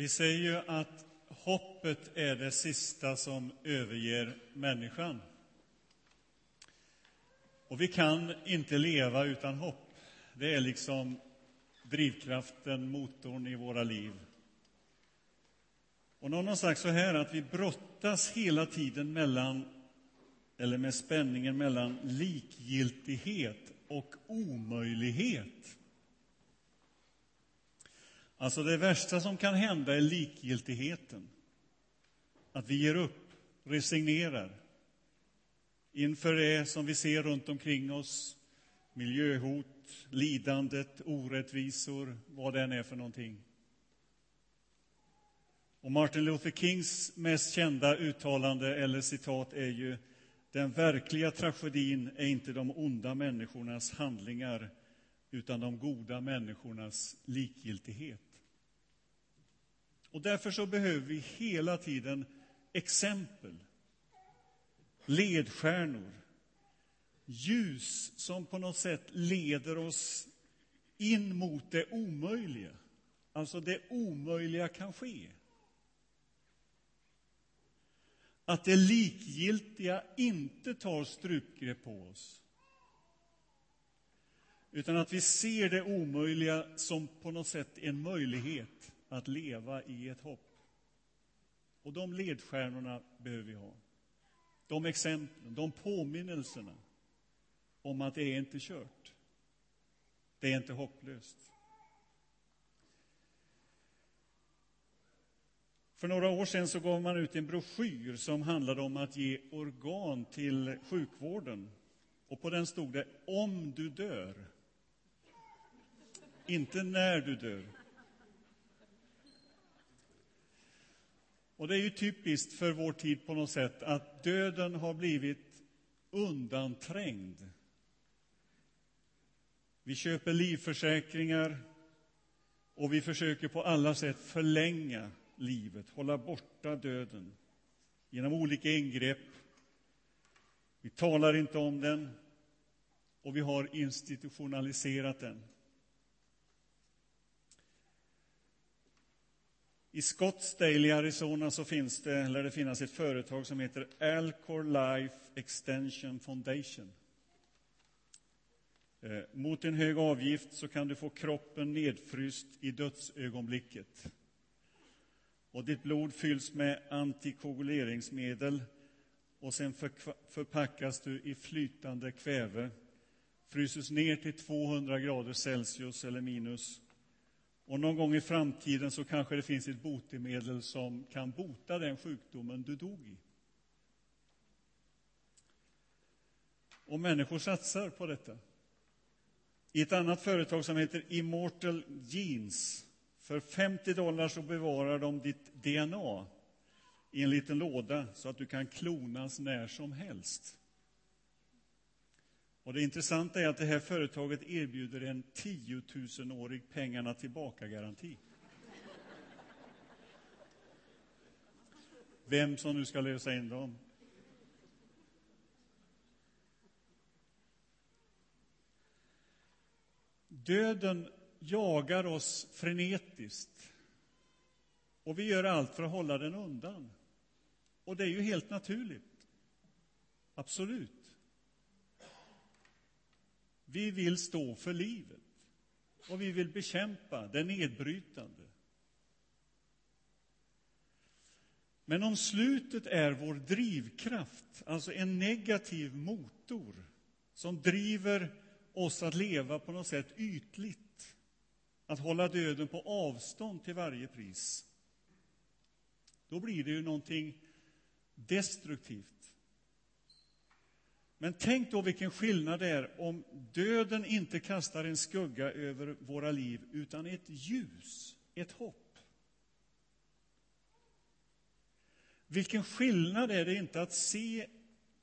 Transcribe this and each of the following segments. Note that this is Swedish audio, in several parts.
Vi säger ju att hoppet är det sista som överger människan. Och vi kan inte leva utan hopp. Det är liksom drivkraften, motorn i våra liv. Och någon har sagt så här att vi brottas hela tiden mellan, eller med spänningen mellan likgiltighet och omöjlighet. Alltså det värsta som kan hända är likgiltigheten. Att vi ger upp, resignerar inför det som vi ser runt omkring oss. Miljöhot, lidandet, orättvisor, vad det än är för någonting. Och Martin Luther Kings mest kända uttalande eller citat är ju den verkliga tragedin är inte de onda människornas handlingar utan de goda människornas likgiltighet. Och därför så behöver vi hela tiden exempel, ledstjärnor, ljus som på något sätt leder oss in mot det omöjliga. Alltså, det omöjliga kan ske. Att det likgiltiga inte tar strupgrepp på oss. Utan att vi ser det omöjliga som på något sätt en möjlighet att leva i ett hopp. Och de ledstjärnorna behöver vi ha. De exemplen, de påminnelserna om att det är inte kört. Det är inte hopplöst. För några år sedan så gav man ut en broschyr som handlade om att ge organ till sjukvården. Och på den stod det om du dör. Inte när du dör. Och det är ju typiskt för vår tid på något sätt att döden har blivit undanträngd. Vi köper livförsäkringar och vi försöker på alla sätt förlänga livet, hålla borta döden genom olika ingrepp. Vi talar inte om den och vi har institutionaliserat den. I Scottsdale i Arizona så finns det, eller det finnas ett företag som heter Alcor Life Extension Foundation. Eh, mot en hög avgift så kan du få kroppen nedfryst i dödsögonblicket. Och ditt blod fylls med antikoaguleringsmedel och sen förpackas du i flytande kväve, fryses ner till 200 grader Celsius eller minus och någon gång i framtiden så kanske det finns ett botemedel som kan bota den sjukdomen du dog i. Och människor satsar på detta. I ett annat företag som heter Immortal Genes, för 50 dollar så bevarar de ditt DNA i en liten låda så att du kan klonas när som helst. Och det intressanta är att det här företaget erbjuder en 10 000-årig pengarna tillbaka-garanti. Vem som nu ska lösa in dem. Döden jagar oss frenetiskt. Och vi gör allt för att hålla den undan. Och det är ju helt naturligt. Absolut. Vi vill stå för livet och vi vill bekämpa det nedbrytande. Men om slutet är vår drivkraft, alltså en negativ motor som driver oss att leva på något sätt ytligt, att hålla döden på avstånd till varje pris, då blir det ju någonting destruktivt. Men tänk då vilken skillnad det är om döden inte kastar en skugga över våra liv, utan ett ljus, ett hopp. Vilken skillnad är det inte att se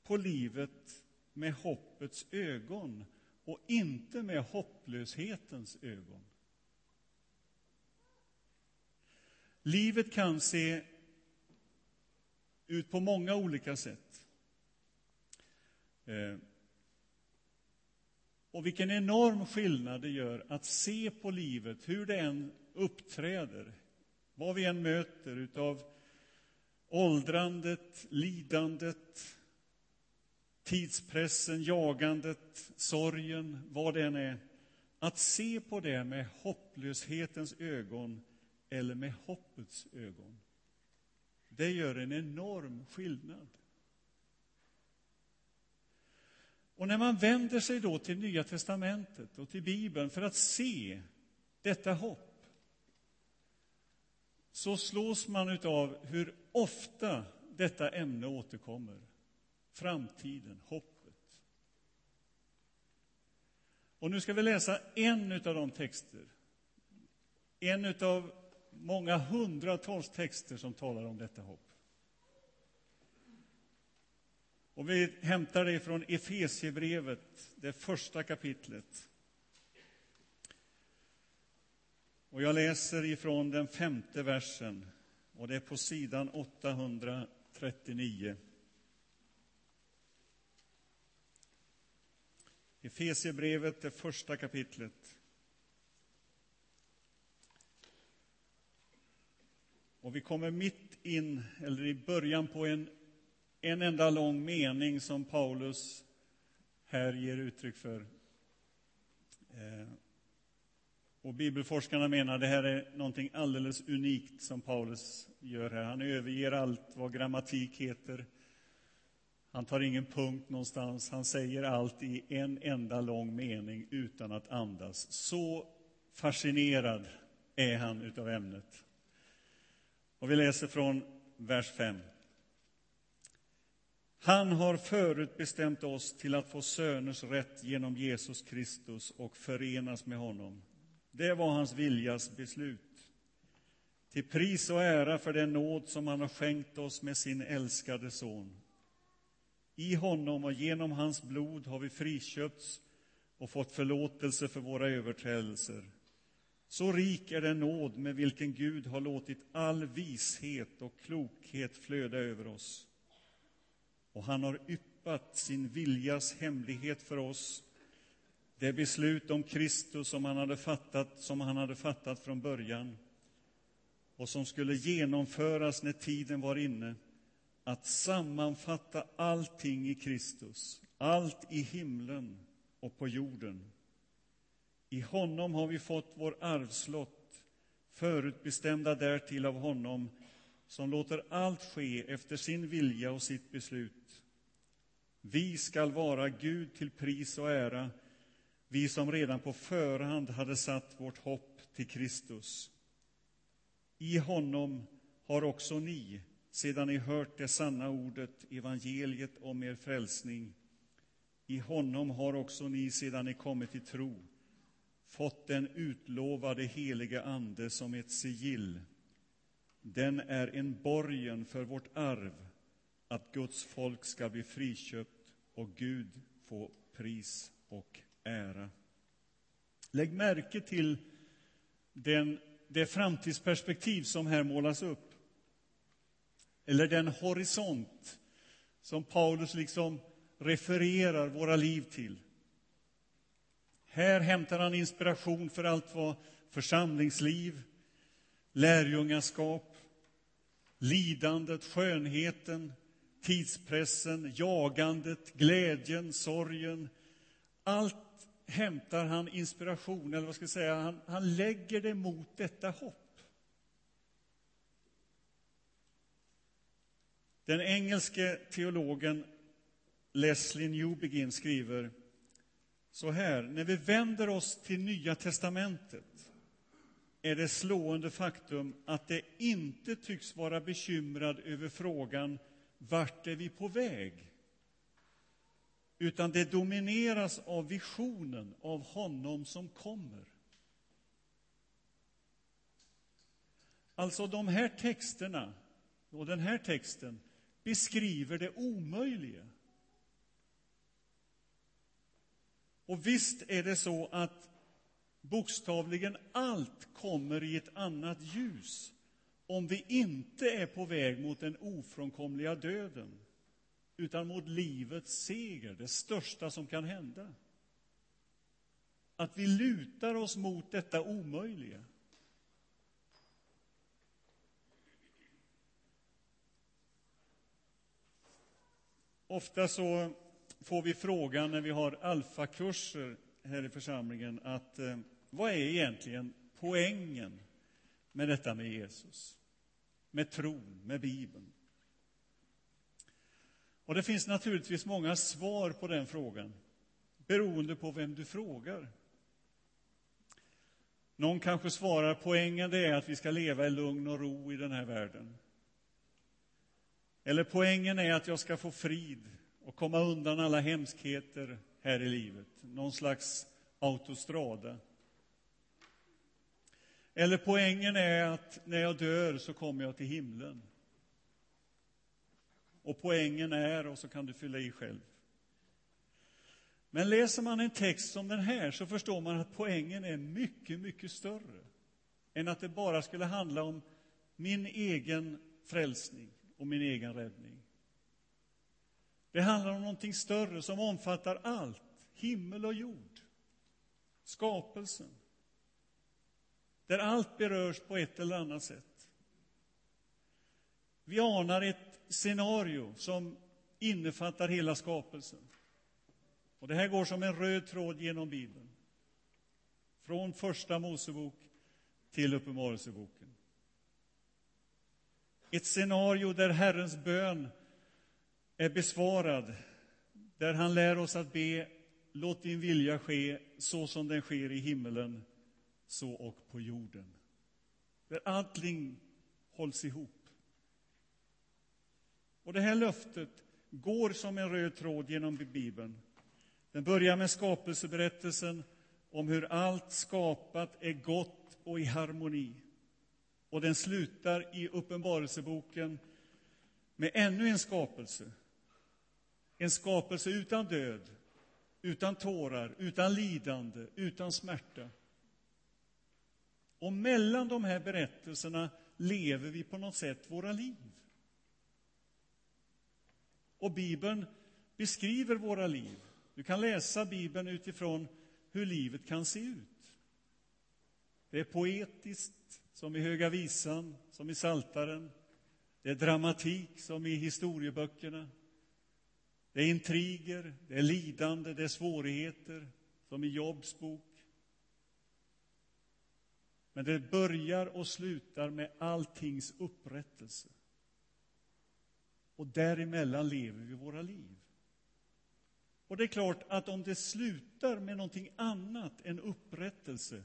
på livet med hoppets ögon och inte med hopplöshetens ögon. Livet kan se ut på många olika sätt. Eh, och vilken enorm skillnad det gör att se på livet, hur det än uppträder, vad vi än möter utav åldrandet, lidandet, tidspressen, jagandet, sorgen, vad det än är, att se på det med hopplöshetens ögon eller med hoppets ögon. Det gör en enorm skillnad. Och när man vänder sig då till Nya testamentet och till Bibeln för att se detta hopp så slås man av hur ofta detta ämne återkommer. Framtiden, hoppet. Och nu ska vi läsa en av de texter, en av många hundratals texter som talar om detta hopp. Och vi hämtar det från Efesiebrevet, det första kapitlet. Och jag läser ifrån den femte versen, och det är på sidan 839. Efesiebrevet, det första kapitlet. Och vi kommer mitt in, eller i början på en, en enda lång mening som Paulus här ger uttryck för. Eh, och bibelforskarna menar att det här är någonting alldeles unikt som Paulus gör här. Han överger allt vad grammatik heter. Han tar ingen punkt någonstans. Han säger allt i en enda lång mening utan att andas. Så fascinerad är han utav ämnet. Och vi läser från vers 5. Han har förutbestämt oss till att få söners rätt genom Jesus Kristus och förenas med honom. Det var hans viljas beslut. Till pris och ära för den nåd som han har skänkt oss med sin älskade son. I honom och genom hans blod har vi friköpts och fått förlåtelse för våra överträdelser. Så rik är den nåd med vilken Gud har låtit all vishet och klokhet flöda över oss. Och han har yppat sin viljas hemlighet för oss, det beslut om Kristus som han hade fattat, som han hade fattat från början. Och som skulle genomföras när tiden var inne, att sammanfatta allting i Kristus, allt i himlen och på jorden. I honom har vi fått vår arvslott, förutbestämda därtill av honom som låter allt ske efter sin vilja och sitt beslut. Vi skall vara Gud till pris och ära, vi som redan på förhand hade satt vårt hopp till Kristus. I honom har också ni, sedan ni hört det sanna ordet, evangeliet om er frälsning, i honom har också ni, sedan ni kommit till tro, fått den utlovade helige Ande som ett sigill. Den är en borgen för vårt arv, att Guds folk ska bli friköpt och Gud få pris och ära. Lägg märke till den, det framtidsperspektiv som här målas upp. Eller den horisont som Paulus liksom refererar våra liv till. Här hämtar han inspiration för allt vad församlingsliv, lärjungaskap, lidandet, skönheten, tidspressen, jagandet, glädjen, sorgen. Allt hämtar han inspiration, eller vad ska jag säga, han, han lägger det mot detta hopp. Den engelske teologen Leslie Newbegin skriver så här, när vi vänder oss till Nya testamentet är det slående faktum att det inte tycks vara bekymrad över frågan vart är vi på väg? Utan det domineras av visionen av honom som kommer. Alltså, de här texterna och den här texten beskriver det omöjliga. Och visst är det så att bokstavligen allt kommer i ett annat ljus om vi inte är på väg mot den ofrånkomliga döden utan mot livets seger, det största som kan hända. Att vi lutar oss mot detta omöjliga. Ofta så får vi frågan när vi har alfakurser här i församlingen att eh, vad är egentligen poängen med detta med Jesus? Med tron, med Bibeln? Och det finns naturligtvis många svar på den frågan, beroende på vem du frågar. Någon kanske svarar poängen det är att vi ska leva i lugn och ro i den här världen. Eller poängen är att jag ska få frid och komma undan alla hemskheter här i livet. Någon slags autostrada. Eller poängen är att när jag dör så kommer jag till himlen. Och poängen är, och så kan du fylla i själv. Men läser man en text som den här så förstår man att poängen är mycket, mycket större än att det bara skulle handla om min egen frälsning och min egen räddning. Det handlar om någonting större som omfattar allt, himmel och jord, skapelsen, där allt berörs på ett eller annat sätt. Vi anar ett scenario som innefattar hela skapelsen. Och det här går som en röd tråd genom Bibeln. Från Första Mosebok till Uppenbarelseboken. Ett scenario där Herrens bön är besvarad, där han lär oss att be Låt din vilja ske så som den sker i himmelen, så och på jorden. Där allting hålls ihop. Och det här löftet går som en röd tråd genom Bibeln. Den börjar med skapelseberättelsen om hur allt skapat är gott och i harmoni. Och den slutar i Uppenbarelseboken med ännu en skapelse. En skapelse utan död, utan tårar, utan lidande, utan smärta. Och mellan de här berättelserna lever vi på något sätt våra liv. Och Bibeln beskriver våra liv. Du kan läsa Bibeln utifrån hur livet kan se ut. Det är poetiskt, som i Höga visan, som i Saltaren. Det är dramatik, som i historieböckerna. Det är intriger, det är lidande, det är svårigheter, som i Jobs bok. Men det börjar och slutar med alltings upprättelse. Och däremellan lever vi våra liv. Och det är klart att om det slutar med någonting annat än upprättelse,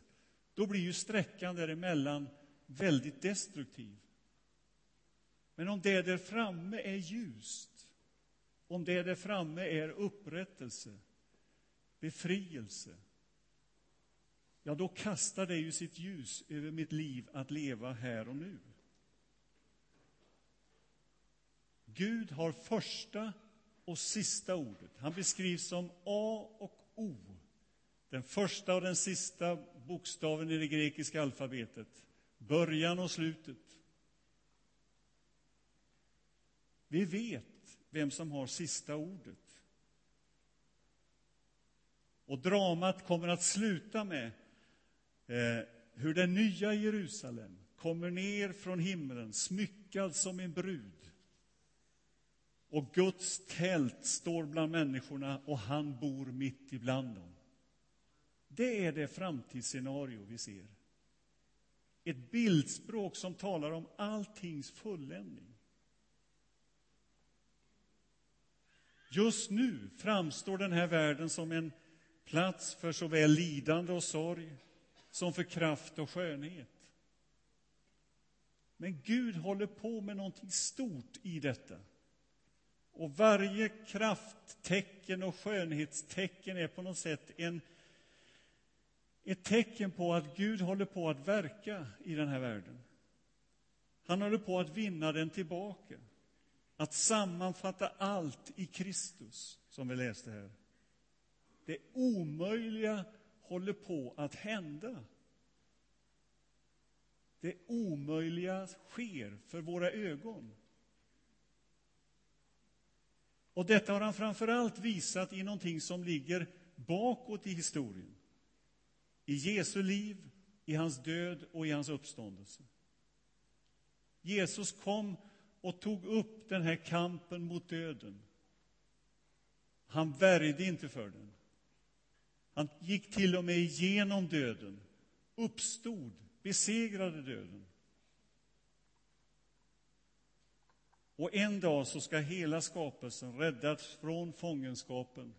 då blir ju sträckan däremellan väldigt destruktiv. Men om det där framme är ljust, om det där framme är upprättelse, befrielse, ja, då kastar det ju sitt ljus över mitt liv att leva här och nu. Gud har första och sista ordet. Han beskrivs som A och O, den första och den sista bokstaven i det grekiska alfabetet, början och slutet. Vi vet vem som har sista ordet. Och dramat kommer att sluta med eh, hur det nya Jerusalem kommer ner från himlen, smyckad som en brud och Guds tält står bland människorna och han bor mitt ibland dem. Det är det framtidsscenario vi ser. Ett bildspråk som talar om alltings fulländning. Just nu framstår den här världen som en plats för såväl lidande och sorg som för kraft och skönhet. Men Gud håller på med någonting stort i detta. Och varje krafttecken och skönhetstecken är på något sätt en, ett tecken på att Gud håller på att verka i den här världen. Han håller på att vinna den tillbaka. Att sammanfatta allt i Kristus, som vi läste här. Det omöjliga håller på att hända. Det omöjliga sker för våra ögon. Och detta har han framför allt visat i någonting som ligger bakåt i historien. I Jesu liv, i hans död och i hans uppståndelse. Jesus kom och tog upp den här kampen mot döden. Han värjde inte för den. Han gick till och med igenom döden, uppstod, besegrade döden. Och en dag så ska hela skapelsen räddas från fångenskapen,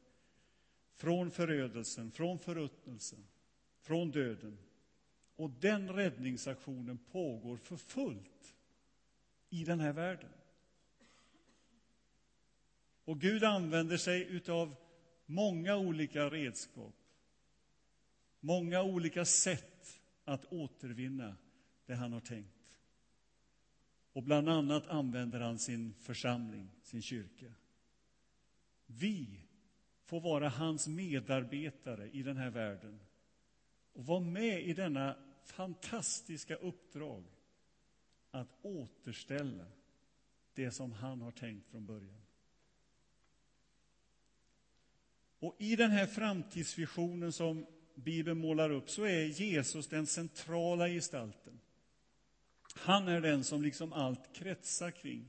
från förödelsen, från förruttnelsen, från döden. Och den räddningsaktionen pågår för fullt i den här världen. Och Gud använder sig av många olika redskap, många olika sätt att återvinna det han har tänkt. Och bland annat använder han sin församling, sin kyrka. Vi får vara hans medarbetare i den här världen och vara med i denna fantastiska uppdrag att återställa det som han har tänkt från början. Och i den här framtidsvisionen som Bibeln målar upp så är Jesus den centrala gestalten. Han är den som liksom allt kretsar kring.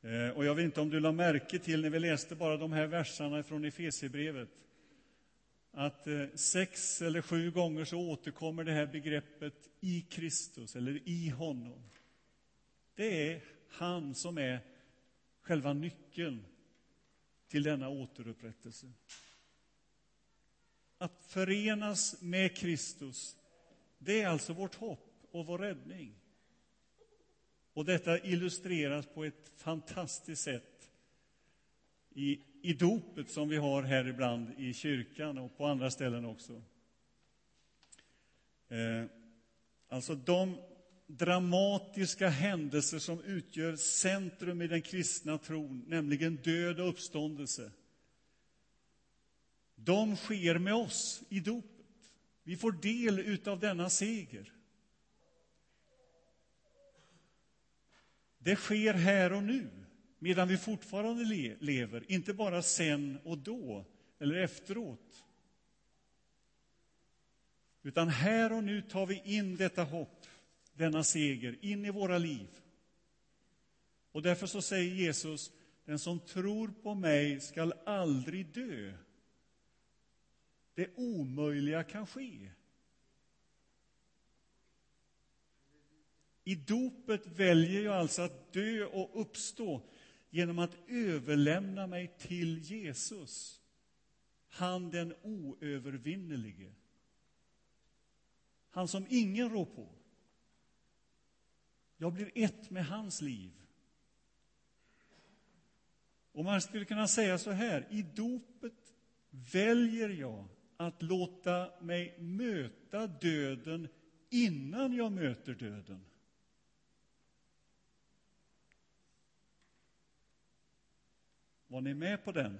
Eh, och jag vet inte om du lade märke till när vi läste bara de här verserna från Efesierbrevet att eh, sex eller sju gånger så återkommer det här begreppet i Kristus eller i honom. Det är han som är själva nyckeln till denna återupprättelse. Att förenas med Kristus, det är alltså vårt hopp och vår räddning. Och detta illustreras på ett fantastiskt sätt i, i dopet som vi har här ibland i kyrkan och på andra ställen också. Eh, alltså de dramatiska händelser som utgör centrum i den kristna tron, nämligen död och uppståndelse. De sker med oss i dopet. Vi får del av denna seger. Det sker här och nu, medan vi fortfarande le lever, inte bara sen och då eller efteråt. Utan här och nu tar vi in detta hopp, denna seger, in i våra liv. Och därför så säger Jesus, den som tror på mig skall aldrig dö. Det omöjliga kan ske. I dopet väljer jag alltså att dö och uppstå genom att överlämna mig till Jesus, han den oövervinnelige. Han som ingen rår på. Jag blir ett med hans liv. Och man skulle kunna säga så här, i dopet väljer jag att låta mig möta döden innan jag möter döden. Var ni med på den?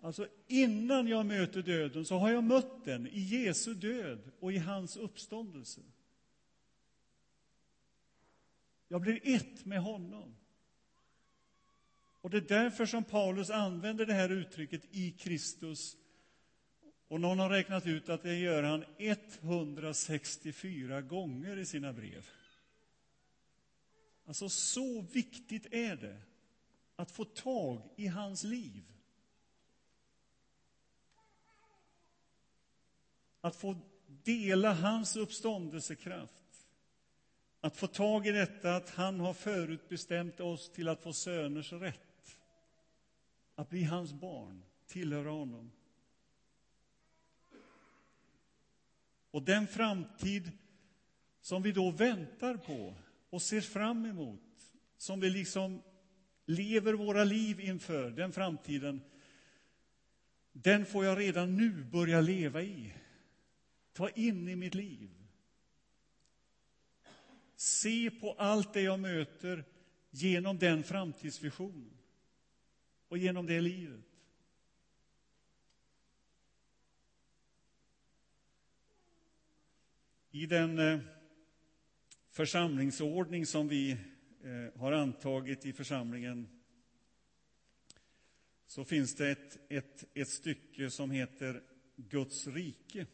Alltså, innan jag möter döden så har jag mött den i Jesu död och i hans uppståndelse. Jag blir ett med honom. Och det är därför som Paulus använder det här uttrycket i Kristus. Och någon har räknat ut att det gör han 164 gånger i sina brev. Alltså, så viktigt är det att få tag i hans liv. Att få dela hans uppståndelsekraft. Att få tag i detta att han har förutbestämt oss till att få söners rätt. Att bli hans barn, tillhöra honom. Och den framtid som vi då väntar på och ser fram emot, som vi liksom lever våra liv inför, den framtiden, den får jag redan nu börja leva i. Ta in i mitt liv. Se på allt det jag möter genom den framtidsvisionen och genom det livet. I den eh, församlingsordning som vi eh, har antagit i församlingen så finns det ett, ett, ett stycke som heter Guds rike.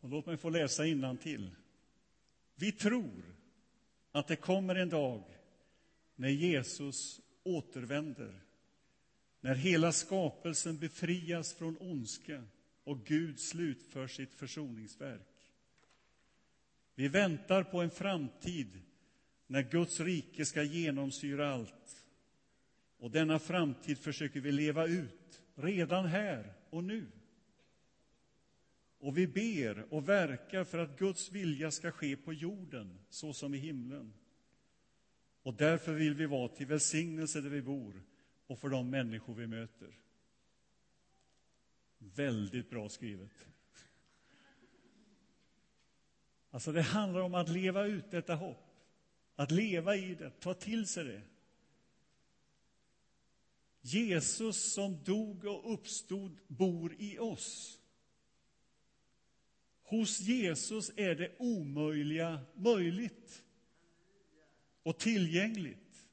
Och låt mig få läsa till. Vi tror att det kommer en dag när Jesus återvänder, när hela skapelsen befrias från ondska och Gud slutför sitt försoningsverk. Vi väntar på en framtid när Guds rike ska genomsyra allt. Och denna framtid försöker vi leva ut redan här och nu. Och vi ber och verkar för att Guds vilja ska ske på jorden så som i himlen. Och därför vill vi vara till välsignelse där vi bor och för de människor vi möter. Väldigt bra skrivet. Alltså, det handlar om att leva ut detta hopp. Att leva i det, ta till sig det. Jesus som dog och uppstod bor i oss. Hos Jesus är det omöjliga möjligt och tillgängligt.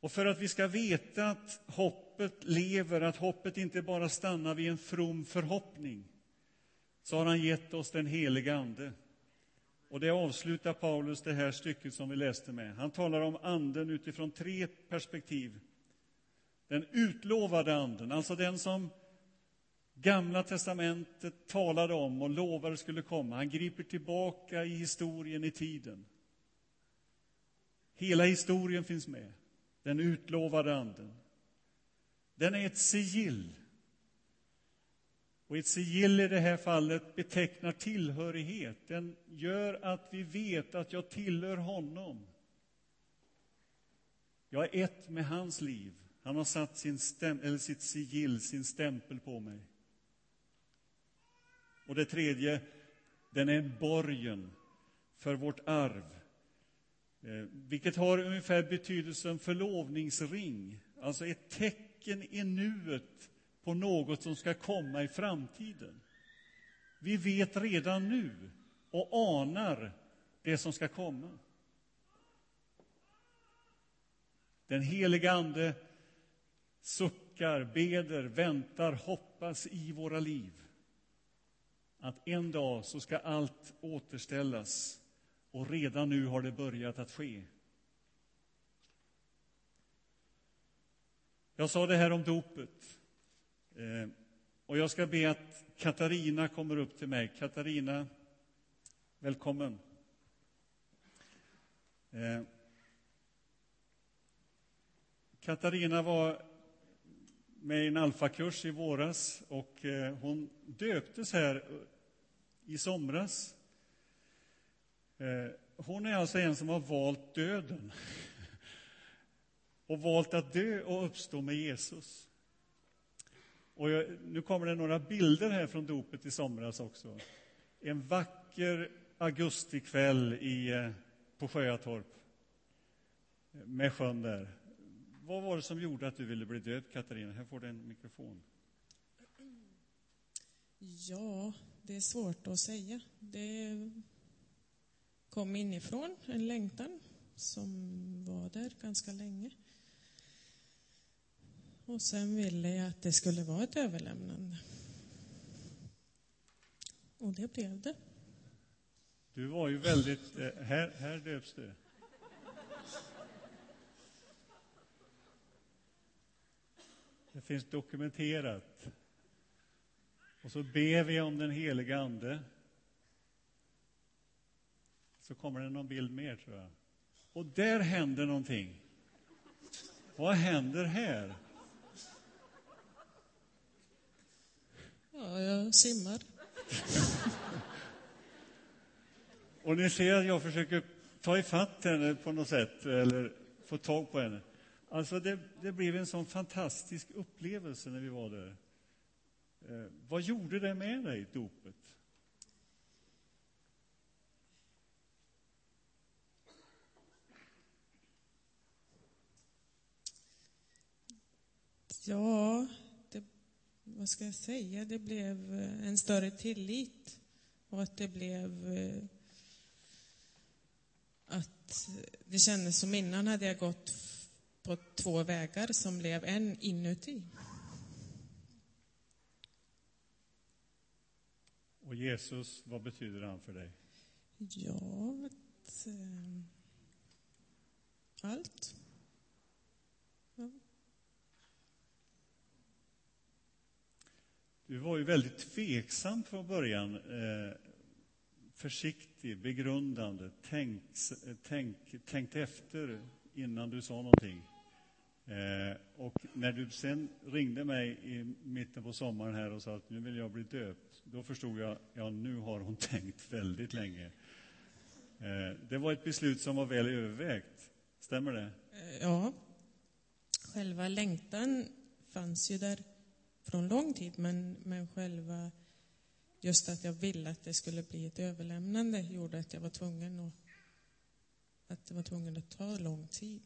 Och för att vi ska veta att hoppet lever, att hoppet inte bara stannar vid en from förhoppning, så har han gett oss den heliga Ande. Och det avslutar Paulus det här stycket som vi läste med. Han talar om anden utifrån tre perspektiv. Den utlovade anden, alltså den som Gamla testamentet talade om och lovade skulle komma. Han griper tillbaka i historien, i tiden. Hela historien finns med, den utlovade anden. Den är ett sigill. Och ett sigill i det här fallet betecknar tillhörighet. Den gör att vi vet att jag tillhör honom. Jag är ett med hans liv. Han har satt sin stäm, eller sitt sigill, sin stämpel på mig. Och det tredje, den är en borgen för vårt arv. Eh, vilket har ungefär betydelsen förlovningsring, alltså ett tecken i nuet på något som ska komma i framtiden. Vi vet redan nu och anar det som ska komma. Den heliga Ande suckar, beder, väntar, hoppas i våra liv att en dag så ska allt återställas och redan nu har det börjat att ske. Jag sa det här om dopet. Eh, och jag ska be att Katarina kommer upp till mig. Katarina, välkommen. Eh, Katarina var med i en alfakurs i våras och eh, hon döptes här i somras. Hon är alltså en som har valt döden och valt att dö och uppstå med Jesus. Och jag, nu kommer det några bilder här från dopet i somras också. En vacker augustikväll i, eh, på Sjöatorp eh, med sjön där. Vad var det som gjorde att du ville bli döpt, Katarina? Här får du en mikrofon. Ja, det är svårt att säga. Det kom inifrån, en längtan som var där ganska länge. Och sen ville jag att det skulle vara ett överlämnande. Och det blev det. Du var ju väldigt... Eh, här, här döps du. Det finns dokumenterat. Och så ber vi om den heliga Ande. Så kommer det någon bild mer, tror jag. Och där händer någonting. Vad händer här? Ja, jag simmar. Och ni ser att jag försöker ta ifatt henne på något sätt, eller få tag på henne. Alltså det, det blev en sån fantastisk upplevelse när vi var där. Eh, vad gjorde det med dig, dopet? Ja, vad ska jag säga? Det blev eh, en större tillit och att det blev eh, att det kändes som innan hade jag gått på två vägar som blev en inuti. Och Jesus, vad betyder han för dig? Ja, att eh, allt. Du var ju väldigt tveksam från början. Eh, försiktig, begrundande, tänk, tänk, efter innan du sa någonting. Eh, och när du sen ringde mig i mitten på sommaren här och sa att nu vill jag bli döpt, då förstod jag, ja nu har hon tänkt väldigt länge. Eh, det var ett beslut som var väl övervägt, stämmer det? Eh, ja. Själva längtan fanns ju där från lång tid, men, men själva just att jag ville att det skulle bli ett överlämnande gjorde att jag var tvungen att, att det var tvungen att ta lång tid.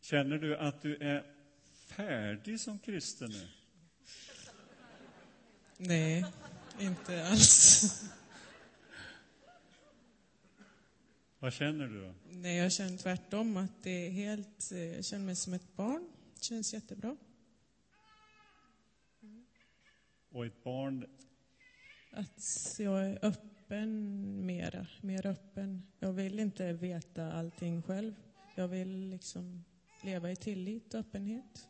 Känner du att du är färdig som kristen nu? Nej, inte alls. Vad känner du då? Nej, jag känner tvärtom att det är helt, eh, jag känner mig som ett barn. Det känns jättebra. Och ett barn, Att jag är öppen mera, mer öppen. Jag vill inte veta allting själv. Jag vill liksom leva i tillit och öppenhet.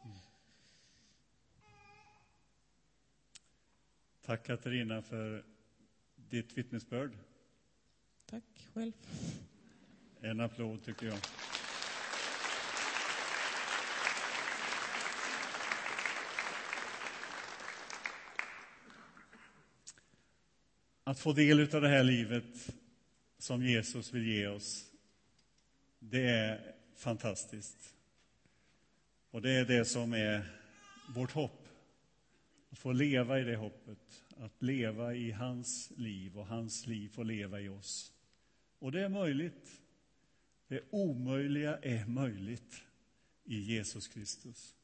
tack Katarina för ditt vittnesbörd. Tack själv. En applåd tycker jag. Att få del av det här livet som Jesus vill ge oss, det är fantastiskt. Och det är det som är vårt hopp. Att få leva i det hoppet, att leva i hans liv och hans liv får leva i oss. Och det är möjligt. Det omöjliga är möjligt i Jesus Kristus.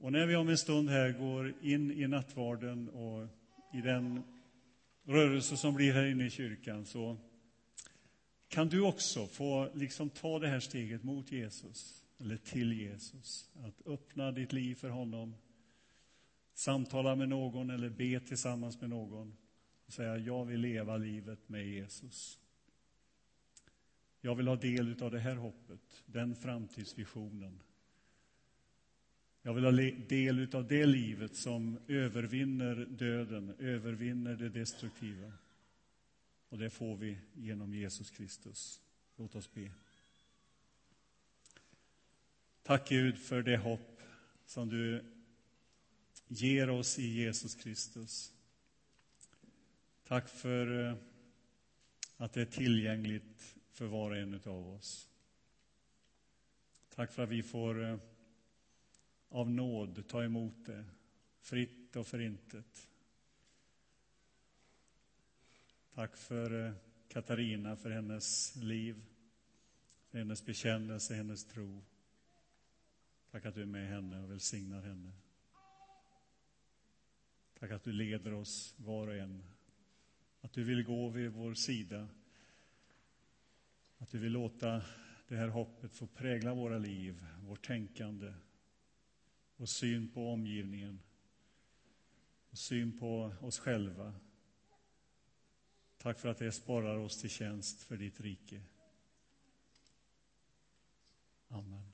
Och när vi om en stund här går in i nattvarden och i den rörelse som blir här inne i kyrkan så kan du också få liksom ta det här steget mot Jesus, eller till Jesus. Att öppna ditt liv för honom, samtala med någon eller be tillsammans med någon och säga jag vill leva livet med Jesus. Jag vill ha del av det här hoppet, den framtidsvisionen. Jag vill ha del av det livet som övervinner döden, övervinner det destruktiva. Och det får vi genom Jesus Kristus. Låt oss be. Tack Gud för det hopp som du ger oss i Jesus Kristus. Tack för eh, att det är tillgängligt för var och en av oss. Tack för att vi får eh, av nåd ta emot det, fritt och förintet. Tack för eh, Katarina, för hennes liv, för hennes bekännelse, hennes tro. Tack att du är med henne och välsignar henne. Tack att du leder oss var och en. Att du vill gå vid vår sida. Att vi vill låta det här hoppet få prägla våra liv, vårt tänkande, och syn på omgivningen, och syn på oss själva. Tack för att det sporrar oss till tjänst för ditt rike. Amen.